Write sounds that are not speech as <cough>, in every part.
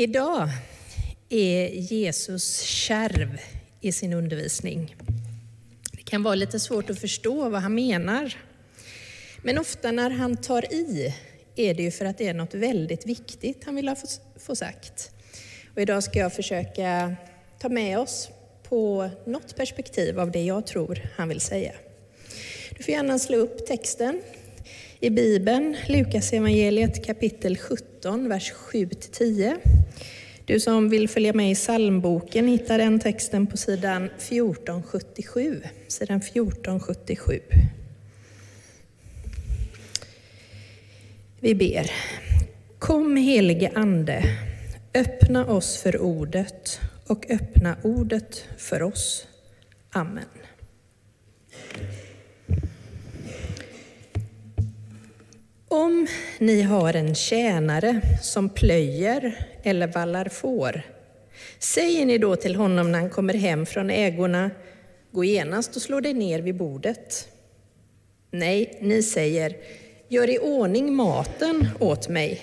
Idag är Jesus kärv i sin undervisning. Det kan vara lite svårt att förstå vad han menar. Men ofta när han tar i är det ju för att det är något väldigt viktigt han vill ha få sagt. Och idag ska jag försöka ta med oss på något perspektiv av det jag tror han vill säga. Du får gärna slå upp texten i Bibeln, Lukas evangeliet kapitel 17, vers 7-10. Du som vill följa med i psalmboken hittar den texten på sidan 1477. Sidan 1477. Vi ber. Kom helige Ande, öppna oss för ordet och öppna ordet för oss. Amen. Om ni har en tjänare som plöjer eller vallar får, säger ni då till honom när han kommer hem från ägorna, gå genast och slå dig ner vid bordet. Nej, ni säger, gör i ordning maten åt mig,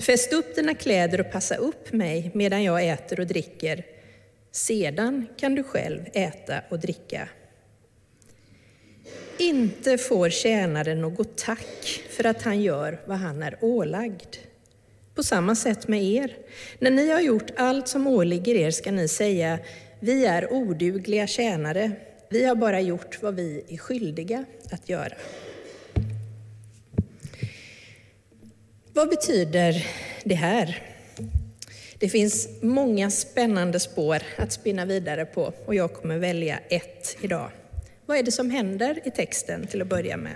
fäst upp dina kläder och passa upp mig medan jag äter och dricker. Sedan kan du själv äta och dricka. Inte får tjänaren något tack för att han gör vad han är ålagd. På samma sätt med er. När ni har gjort allt som åligger er ska ni säga, vi är odugliga tjänare. Vi har bara gjort vad vi är skyldiga att göra. Vad betyder det här? Det finns många spännande spår att spinna vidare på och jag kommer välja ett idag. Vad är det som händer i texten till att börja med?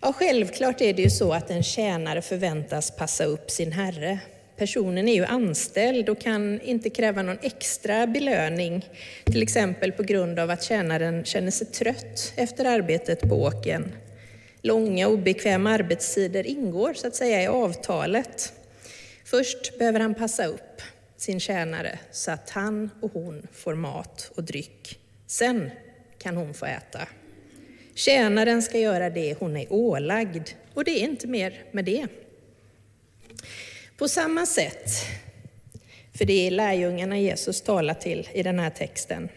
Ja, självklart är det ju så att en tjänare förväntas passa upp sin herre. Personen är ju anställd och kan inte kräva någon extra belöning, till exempel på grund av att tjänaren känner sig trött efter arbetet på åken. Långa obekväma arbetstider ingår så att säga i avtalet. Först behöver han passa upp sin tjänare så att han och hon får mat och dryck. Sen kan hon få äta. Tjänaren ska göra det hon är ålagd och det är inte mer med det. På samma sätt, för det är lärjungarna Jesus talar till i den här texten,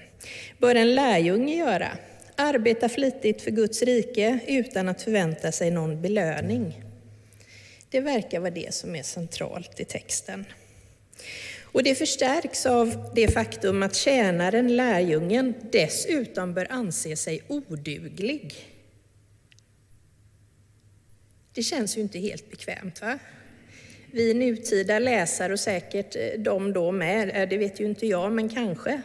bör en lärjunge göra. Arbeta flitigt för Guds rike utan att förvänta sig någon belöning. Det verkar vara det som är centralt i texten. Och det förstärks av det faktum att tjänaren, lärjungen, dessutom bör anse sig oduglig. Det känns ju inte helt bekvämt. va? Vi nutida läsare och säkert eh, de då med, eh, det vet ju inte jag, men kanske,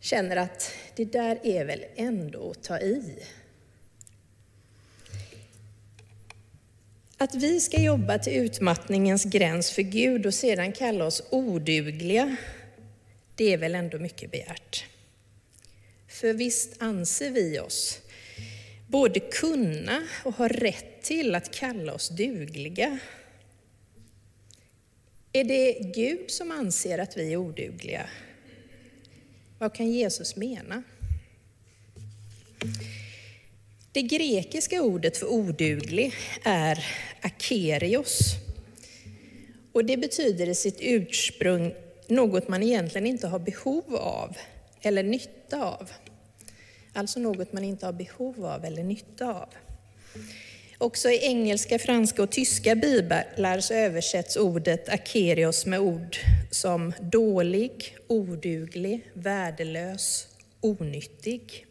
känner att det där är väl ändå att ta i. Att vi ska jobba till utmattningens gräns för Gud och sedan kalla oss odugliga, det är väl ändå mycket begärt. För visst anser vi oss både kunna och ha rätt till att kalla oss dugliga. Är det Gud som anser att vi är odugliga? Vad kan Jesus mena? Det grekiska ordet för oduglig är akerios. Och det betyder i sitt ursprung något man egentligen inte har behov av eller nytta av. Alltså något man inte har behov av eller nytta av. Också i engelska, franska och tyska biblar så översätts ordet akerios med ord som dålig, oduglig, värdelös, onyttig.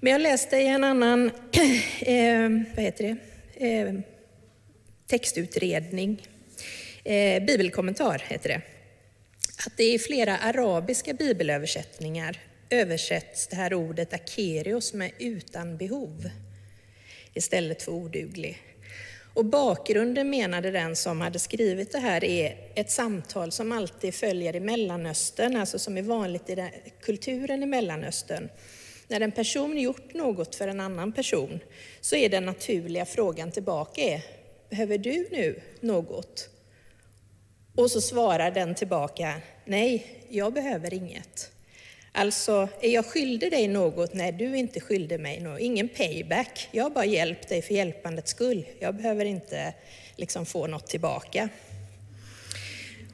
Men jag läste i en annan <clears throat> eh, vad heter det? Eh, textutredning, eh, bibelkommentar heter det, att det i flera arabiska bibelöversättningar översätts det här ordet akerios med utan behov istället för oduglig. Och bakgrunden menade den som hade skrivit det här är ett samtal som alltid följer i Mellanöstern, alltså som är vanligt i kulturen i Mellanöstern. När en person gjort något för en annan person så är den naturliga frågan tillbaka är, behöver du nu något? Och så svarar den tillbaka, nej, jag behöver inget. Alltså, är jag skyldig dig något? Nej, du är inte skyldig mig något. Ingen payback. Jag har bara hjälpt dig för hjälpandets skull. Jag behöver inte liksom få något tillbaka.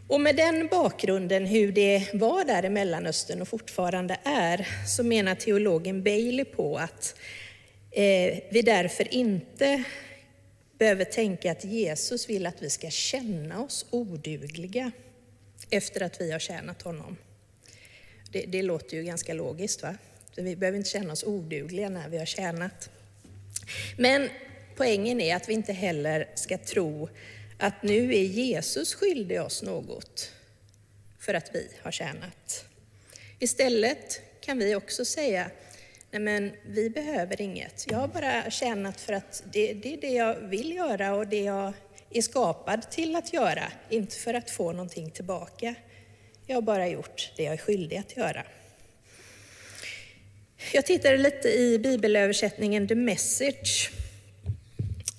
Och med den bakgrunden, hur det var där i Mellanöstern och fortfarande är, så menar teologen Bailey på att eh, vi därför inte behöver tänka att Jesus vill att vi ska känna oss odugliga efter att vi har tjänat honom. Det, det låter ju ganska logiskt, va? Vi behöver inte känna oss odugliga när vi har tjänat. Men poängen är att vi inte heller ska tro att nu är Jesus skyldig oss något för att vi har tjänat. Istället kan vi också säga, nej men vi behöver inget. Jag har bara tjänat för att det, det är det jag vill göra och det jag är skapad till att göra, inte för att få någonting tillbaka. Jag har bara gjort det jag är skyldig att göra. Jag tittade lite i bibelöversättningen The Message.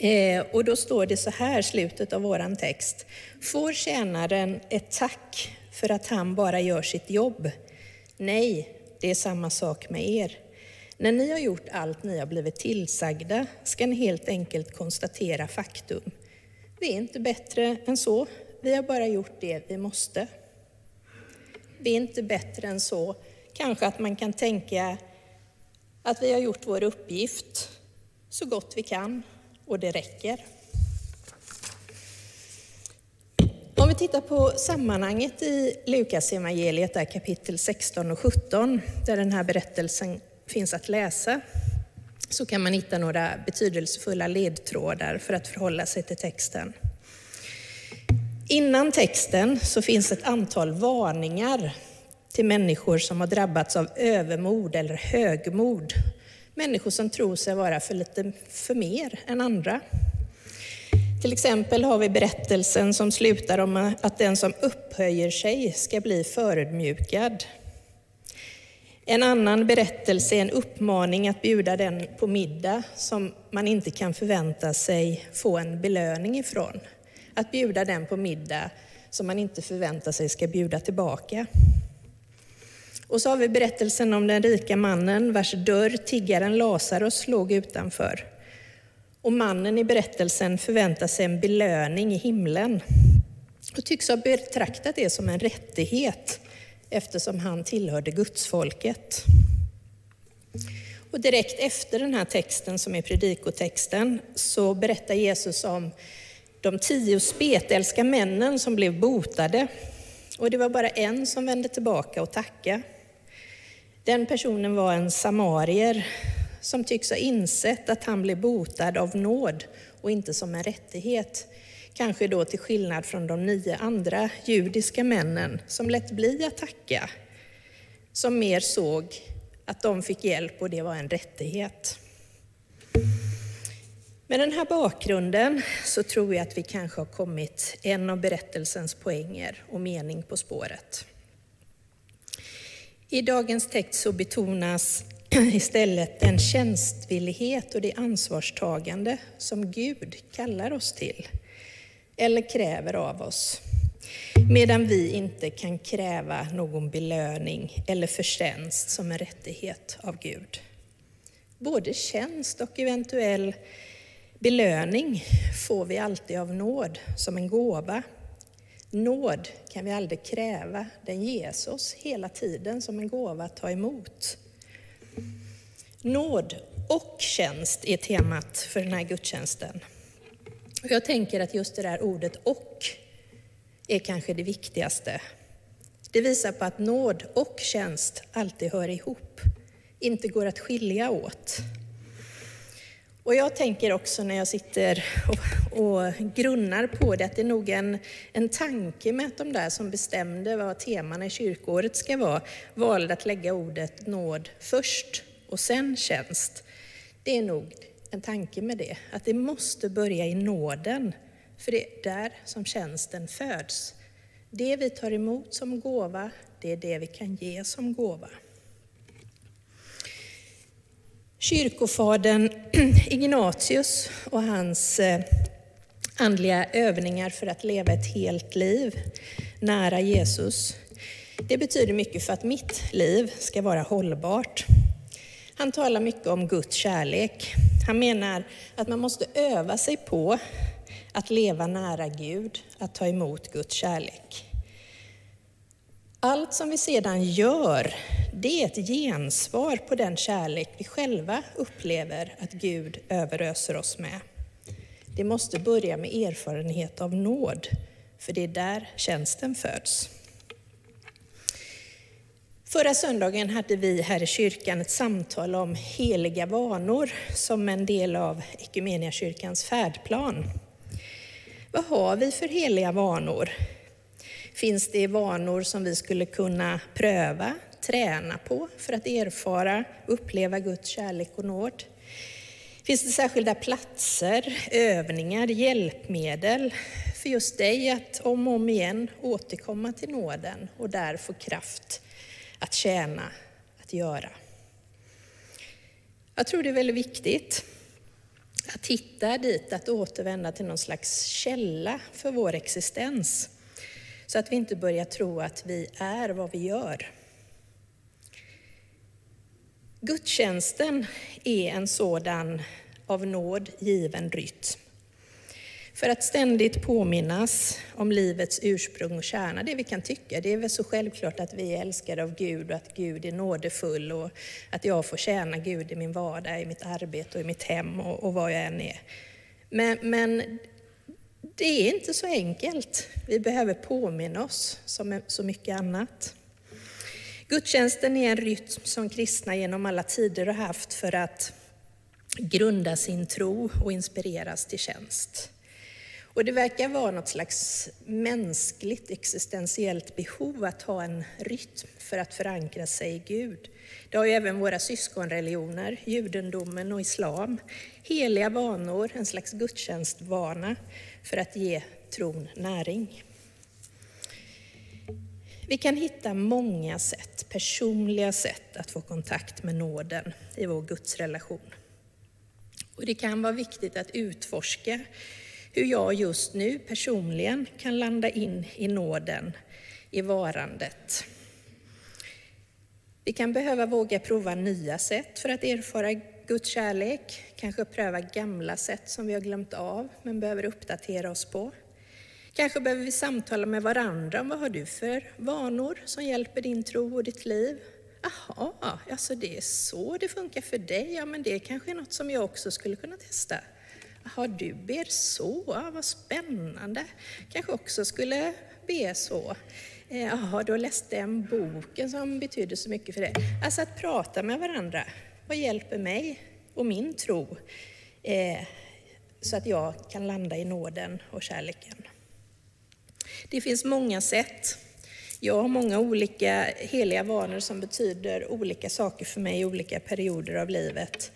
Eh, och då står det så här, slutet av våran text. Får tjänaren ett tack för att han bara gör sitt jobb? Nej, det är samma sak med er. När ni har gjort allt ni har blivit tillsagda ska ni helt enkelt konstatera faktum. Vi är inte bättre än så. Vi har bara gjort det vi måste. Vi är inte bättre än så. Kanske att man kan tänka att vi har gjort vår uppgift så gott vi kan och det räcker. Om vi tittar på sammanhanget i Lukas evangeliet där kapitel 16 och 17, där den här berättelsen finns att läsa, så kan man hitta några betydelsefulla ledtrådar för att förhålla sig till texten. Innan texten så finns ett antal varningar till människor som har drabbats av övermod eller högmod. Människor som tror sig vara för lite för mer än andra. Till exempel har vi berättelsen som slutar om att den som upphöjer sig ska bli förödmjukad. En annan berättelse är en uppmaning att bjuda den på middag som man inte kan förvänta sig få en belöning ifrån att bjuda den på middag som man inte förväntar sig ska bjuda tillbaka. Och så har vi berättelsen om den rika mannen vars dörr tiggaren Lazarus låg utanför. Och mannen i berättelsen förväntar sig en belöning i himlen och tycks ha betraktat det som en rättighet eftersom han tillhörde gudsfolket. Och direkt efter den här texten som är predikotexten så berättar Jesus om de tio spetälska männen som blev botade. Och det var bara en som vände tillbaka och tackade. Den personen var en samarier som tycks ha insett att han blev botad av nåd och inte som en rättighet. Kanske då till skillnad från de nio andra judiska männen som lät bli att tacka. Som mer såg att de fick hjälp och det var en rättighet. Med den här bakgrunden så tror jag att vi kanske har kommit en av berättelsens poänger och mening på spåret. I dagens text så betonas <clears throat> istället den tjänstvillighet och det ansvarstagande som Gud kallar oss till, eller kräver av oss. Medan vi inte kan kräva någon belöning eller förtjänst som en rättighet av Gud. Både tjänst och eventuell Belöning får vi alltid av nåd, som en gåva. Nåd kan vi aldrig kräva, den ges oss hela tiden som en gåva att ta emot. Nåd och tjänst är temat för den här gudstjänsten. Jag tänker att just det där ordet och är kanske det viktigaste. Det visar på att nåd och tjänst alltid hör ihop, inte går att skilja åt. Och jag tänker också när jag sitter och, och grunnar på det, att det är nog en, en tanke med att de där som bestämde vad temana i kyrkåret ska vara, valde att lägga ordet nåd först och sen tjänst. Det är nog en tanke med det, att det måste börja i nåden, för det är där som tjänsten föds. Det vi tar emot som gåva, det är det vi kan ge som gåva. Kyrkofadern <clears throat> Ignatius och hans eh, andliga övningar för att leva ett helt liv nära Jesus Det betyder mycket för att mitt liv ska vara hållbart. Han talar mycket om Guds kärlek. Han menar att man måste öva sig på att leva nära Gud, att ta emot Guds kärlek. Allt som vi sedan gör, det är ett gensvar på den kärlek vi själva upplever att Gud överöser oss med. Det måste börja med erfarenhet av nåd, för det är där tjänsten föds. Förra söndagen hade vi här i kyrkan ett samtal om heliga vanor som en del av kyrkans färdplan. Vad har vi för heliga vanor? Finns det vanor som vi skulle kunna pröva, träna på för att erfara och uppleva Guds kärlek och nåd? Finns det särskilda platser, övningar, hjälpmedel för just dig att om och om igen återkomma till nåden och där få kraft att tjäna, att göra? Jag tror det är väldigt viktigt att hitta dit, att återvända till någon slags källa för vår existens. Så att vi inte börjar tro att vi är vad vi gör. Gudstjänsten är en sådan av nåd given rytm. För att ständigt påminnas om livets ursprung och kärna, det vi kan tycka. Det är väl så självklart att vi är älskade av Gud och att Gud är nådefull och att jag får tjäna Gud i min vardag, i mitt arbete och i mitt hem och, och var jag än är. Men, men det är inte så enkelt. Vi behöver påminna oss som så mycket annat. Gudstjänsten är en rytm som kristna genom alla tider har haft för att grunda sin tro och inspireras till tjänst. Och det verkar vara något slags mänskligt existentiellt behov att ha en rytm för att förankra sig i Gud. Det har ju även våra syskonreligioner, judendomen och islam. Heliga vanor, en slags gudstjänstvana för att ge tron näring. Vi kan hitta många sätt, personliga sätt att få kontakt med nåden i vår gudsrelation. Och det kan vara viktigt att utforska hur jag just nu personligen kan landa in i nåden, i varandet. Vi kan behöva våga prova nya sätt för att erfara Guds kärlek, kanske pröva gamla sätt som vi har glömt av men behöver uppdatera oss på. Kanske behöver vi samtala med varandra om vad har du för vanor som hjälper din tro och ditt liv? Jaha, alltså det är så det funkar för dig, ja men det kanske är något som jag också skulle kunna testa. Jaha, du ber så, ja, vad spännande. Kanske också skulle be så. Eh, jaha, du har läst den boken som betyder så mycket för dig. Alltså att prata med varandra, vad hjälper mig och min tro? Eh, så att jag kan landa i nåden och kärleken. Det finns många sätt. Jag har många olika heliga vanor som betyder olika saker för mig i olika perioder av livet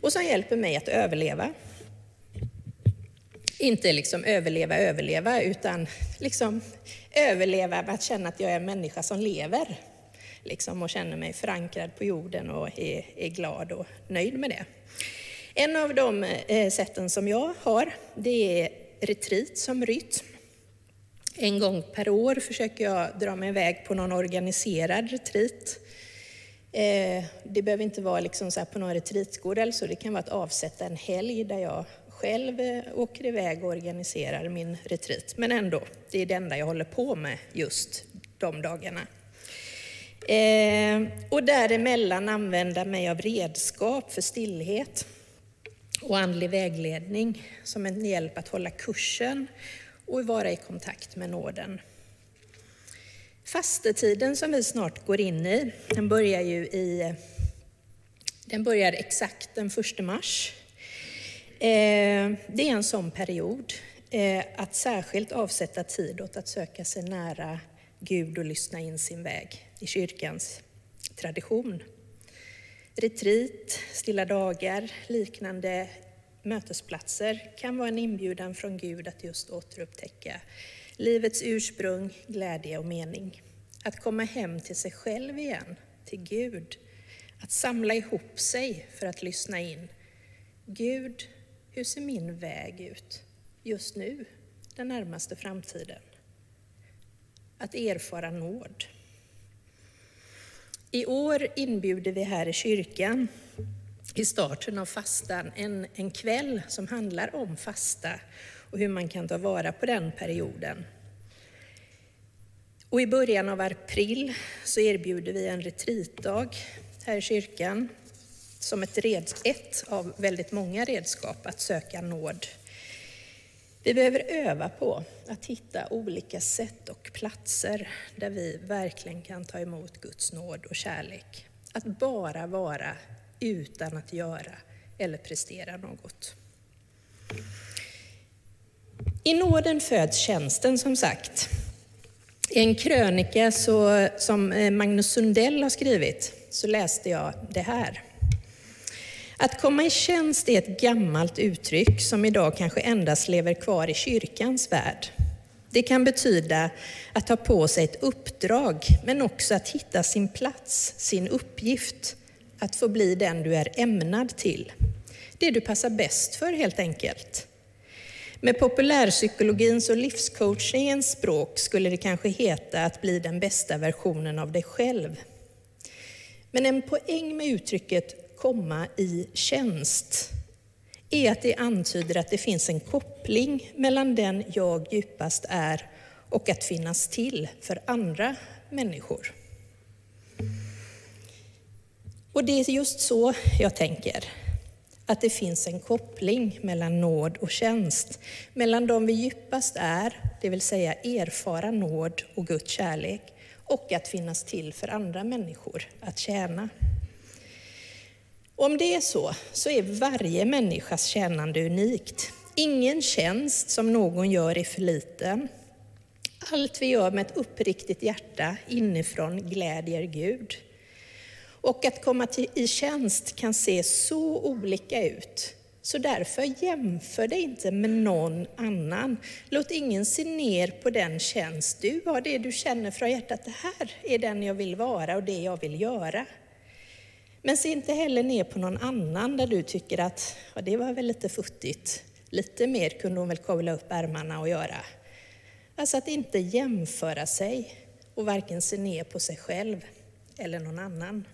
och som hjälper mig att överleva. Inte liksom överleva, överleva, utan liksom överleva med att känna att jag är en människa som lever. Liksom, och känner mig förankrad på jorden och är, är glad och nöjd med det. En av de eh, sätten som jag har, det är retreat som rytm. En gång per år försöker jag dra mig iväg på någon organiserad retreat. Eh, det behöver inte vara liksom så på någon retreatgård eller så, det kan vara att avsätta en helg där jag själv eh, åker iväg och organiserar min retreat. Men ändå, det är det enda jag håller på med just de dagarna. Eh, och däremellan använda mig av redskap för stillhet och andlig vägledning som en hjälp att hålla kursen och vara i kontakt med nåden. Fastetiden som vi snart går in i, den börjar ju i den börjar exakt den 1 mars Eh, det är en sån period, eh, att särskilt avsätta tid åt att söka sig nära Gud och lyssna in sin väg i kyrkans tradition. Retreat, stilla dagar, liknande mötesplatser kan vara en inbjudan från Gud att just återupptäcka livets ursprung, glädje och mening. Att komma hem till sig själv igen, till Gud. Att samla ihop sig för att lyssna in. Gud, hur ser min väg ut just nu, den närmaste framtiden? Att erfara nåd. I år inbjuder vi här i kyrkan i starten av fastan en, en kväll som handlar om fasta och hur man kan ta vara på den perioden. Och I början av april så erbjuder vi en retreatdag här i kyrkan som ett, red, ett av väldigt många redskap att söka nåd. Vi behöver öva på att hitta olika sätt och platser där vi verkligen kan ta emot Guds nåd och kärlek. Att bara vara utan att göra eller prestera något. I nåden föds tjänsten som sagt. I en krönika så, som eh, Magnus Sundell har skrivit så läste jag det här. Att komma i tjänst är ett gammalt uttryck som idag kanske endast lever kvar i kyrkans värld. Det kan betyda att ta på sig ett uppdrag, men också att hitta sin plats, sin uppgift, att få bli den du är ämnad till. Det du passar bäst för helt enkelt. Med populärpsykologins och livscoachningens språk skulle det kanske heta att bli den bästa versionen av dig själv. Men en poäng med uttrycket komma i tjänst är att det antyder att det finns en koppling mellan den jag djupast är och att finnas till för andra människor. Och det är just så jag tänker, att det finns en koppling mellan nåd och tjänst, mellan de vi djupast är, det vill säga erfara nåd och Guds kärlek, och att finnas till för andra människor, att tjäna. Om det är så, så är varje människas tjänande unikt. Ingen tjänst som någon gör är för liten. Allt vi gör med ett uppriktigt hjärta inifrån glädjer Gud. Och att komma till, i tjänst kan se så olika ut. Så därför jämför dig inte med någon annan. Låt ingen se ner på den tjänst du har, det du känner från hjärtat. Det här är den jag vill vara och det jag vill göra. Men se inte heller ner på någon annan där du tycker att ja, det var väl lite futtigt. Lite mer kunde hon väl kavla upp ärmarna och göra. Alltså att inte jämföra sig och varken se ner på sig själv eller någon annan.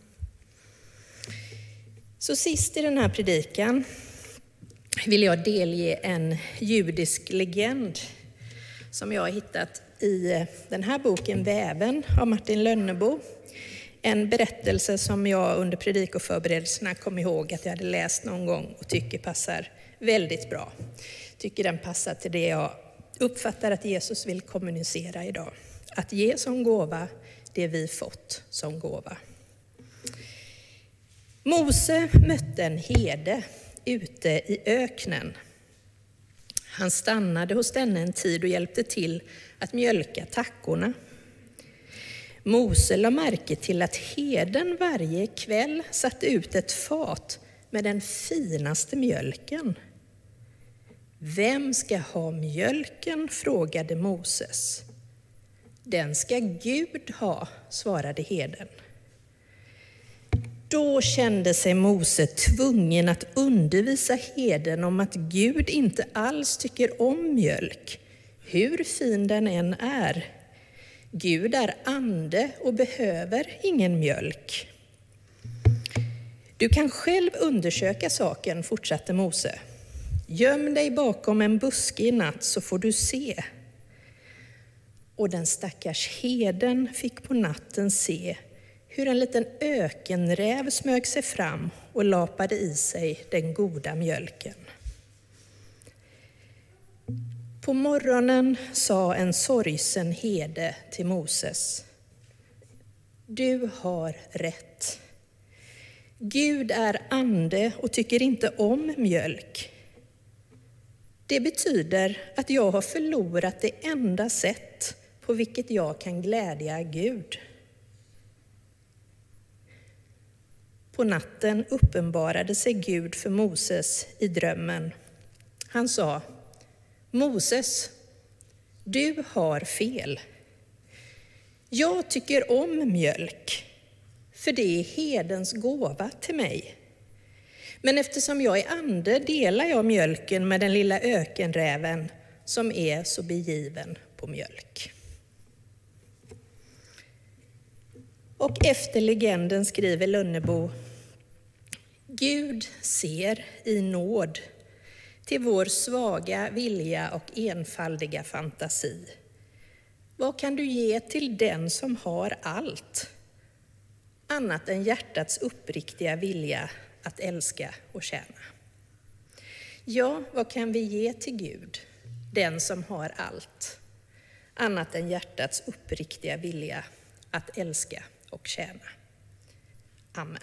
Så sist i den här predikan vill jag delge en judisk legend som jag har hittat i den här boken Väven av Martin Lönnebo. En berättelse som jag under predikoförberedelserna kom ihåg att jag hade läst någon gång och tycker passar väldigt bra. Tycker den passar till det jag uppfattar att Jesus vill kommunicera idag. Att ge som gåva det vi fått som gåva. Mose mötte en herde ute i öknen. Han stannade hos denne en tid och hjälpte till att mjölka tackorna. Mose la märke till att heden varje kväll satte ut ett fat med den finaste mjölken. Vem ska ha mjölken? frågade Moses. Den ska Gud ha, svarade heden. Då kände sig Mose tvungen att undervisa heden om att Gud inte alls tycker om mjölk, hur fin den än är. Gud är ande och behöver ingen mjölk. Du kan själv undersöka saken, fortsatte Mose. Göm dig bakom en buske i natt så får du se. Och den stackars heden fick på natten se hur en liten ökenräv smög sig fram och lapade i sig den goda mjölken. På morgonen sa en sorgsen herde till Moses. Du har rätt. Gud är ande och tycker inte om mjölk. Det betyder att jag har förlorat det enda sätt på vilket jag kan glädja Gud. På natten uppenbarade sig Gud för Moses i drömmen. Han sa, Moses, du har fel. Jag tycker om mjölk, för det är hedens gåva till mig. Men eftersom jag är ande delar jag mjölken med den lilla ökenräven som är så begiven på mjölk. Och efter legenden skriver Lönnebo Gud ser i nåd till vår svaga vilja och enfaldiga fantasi. Vad kan du ge till den som har allt? Annat än hjärtats uppriktiga vilja att älska och tjäna. Ja, vad kan vi ge till Gud, den som har allt? Annat än hjärtats uppriktiga vilja att älska och tjäna. Amen.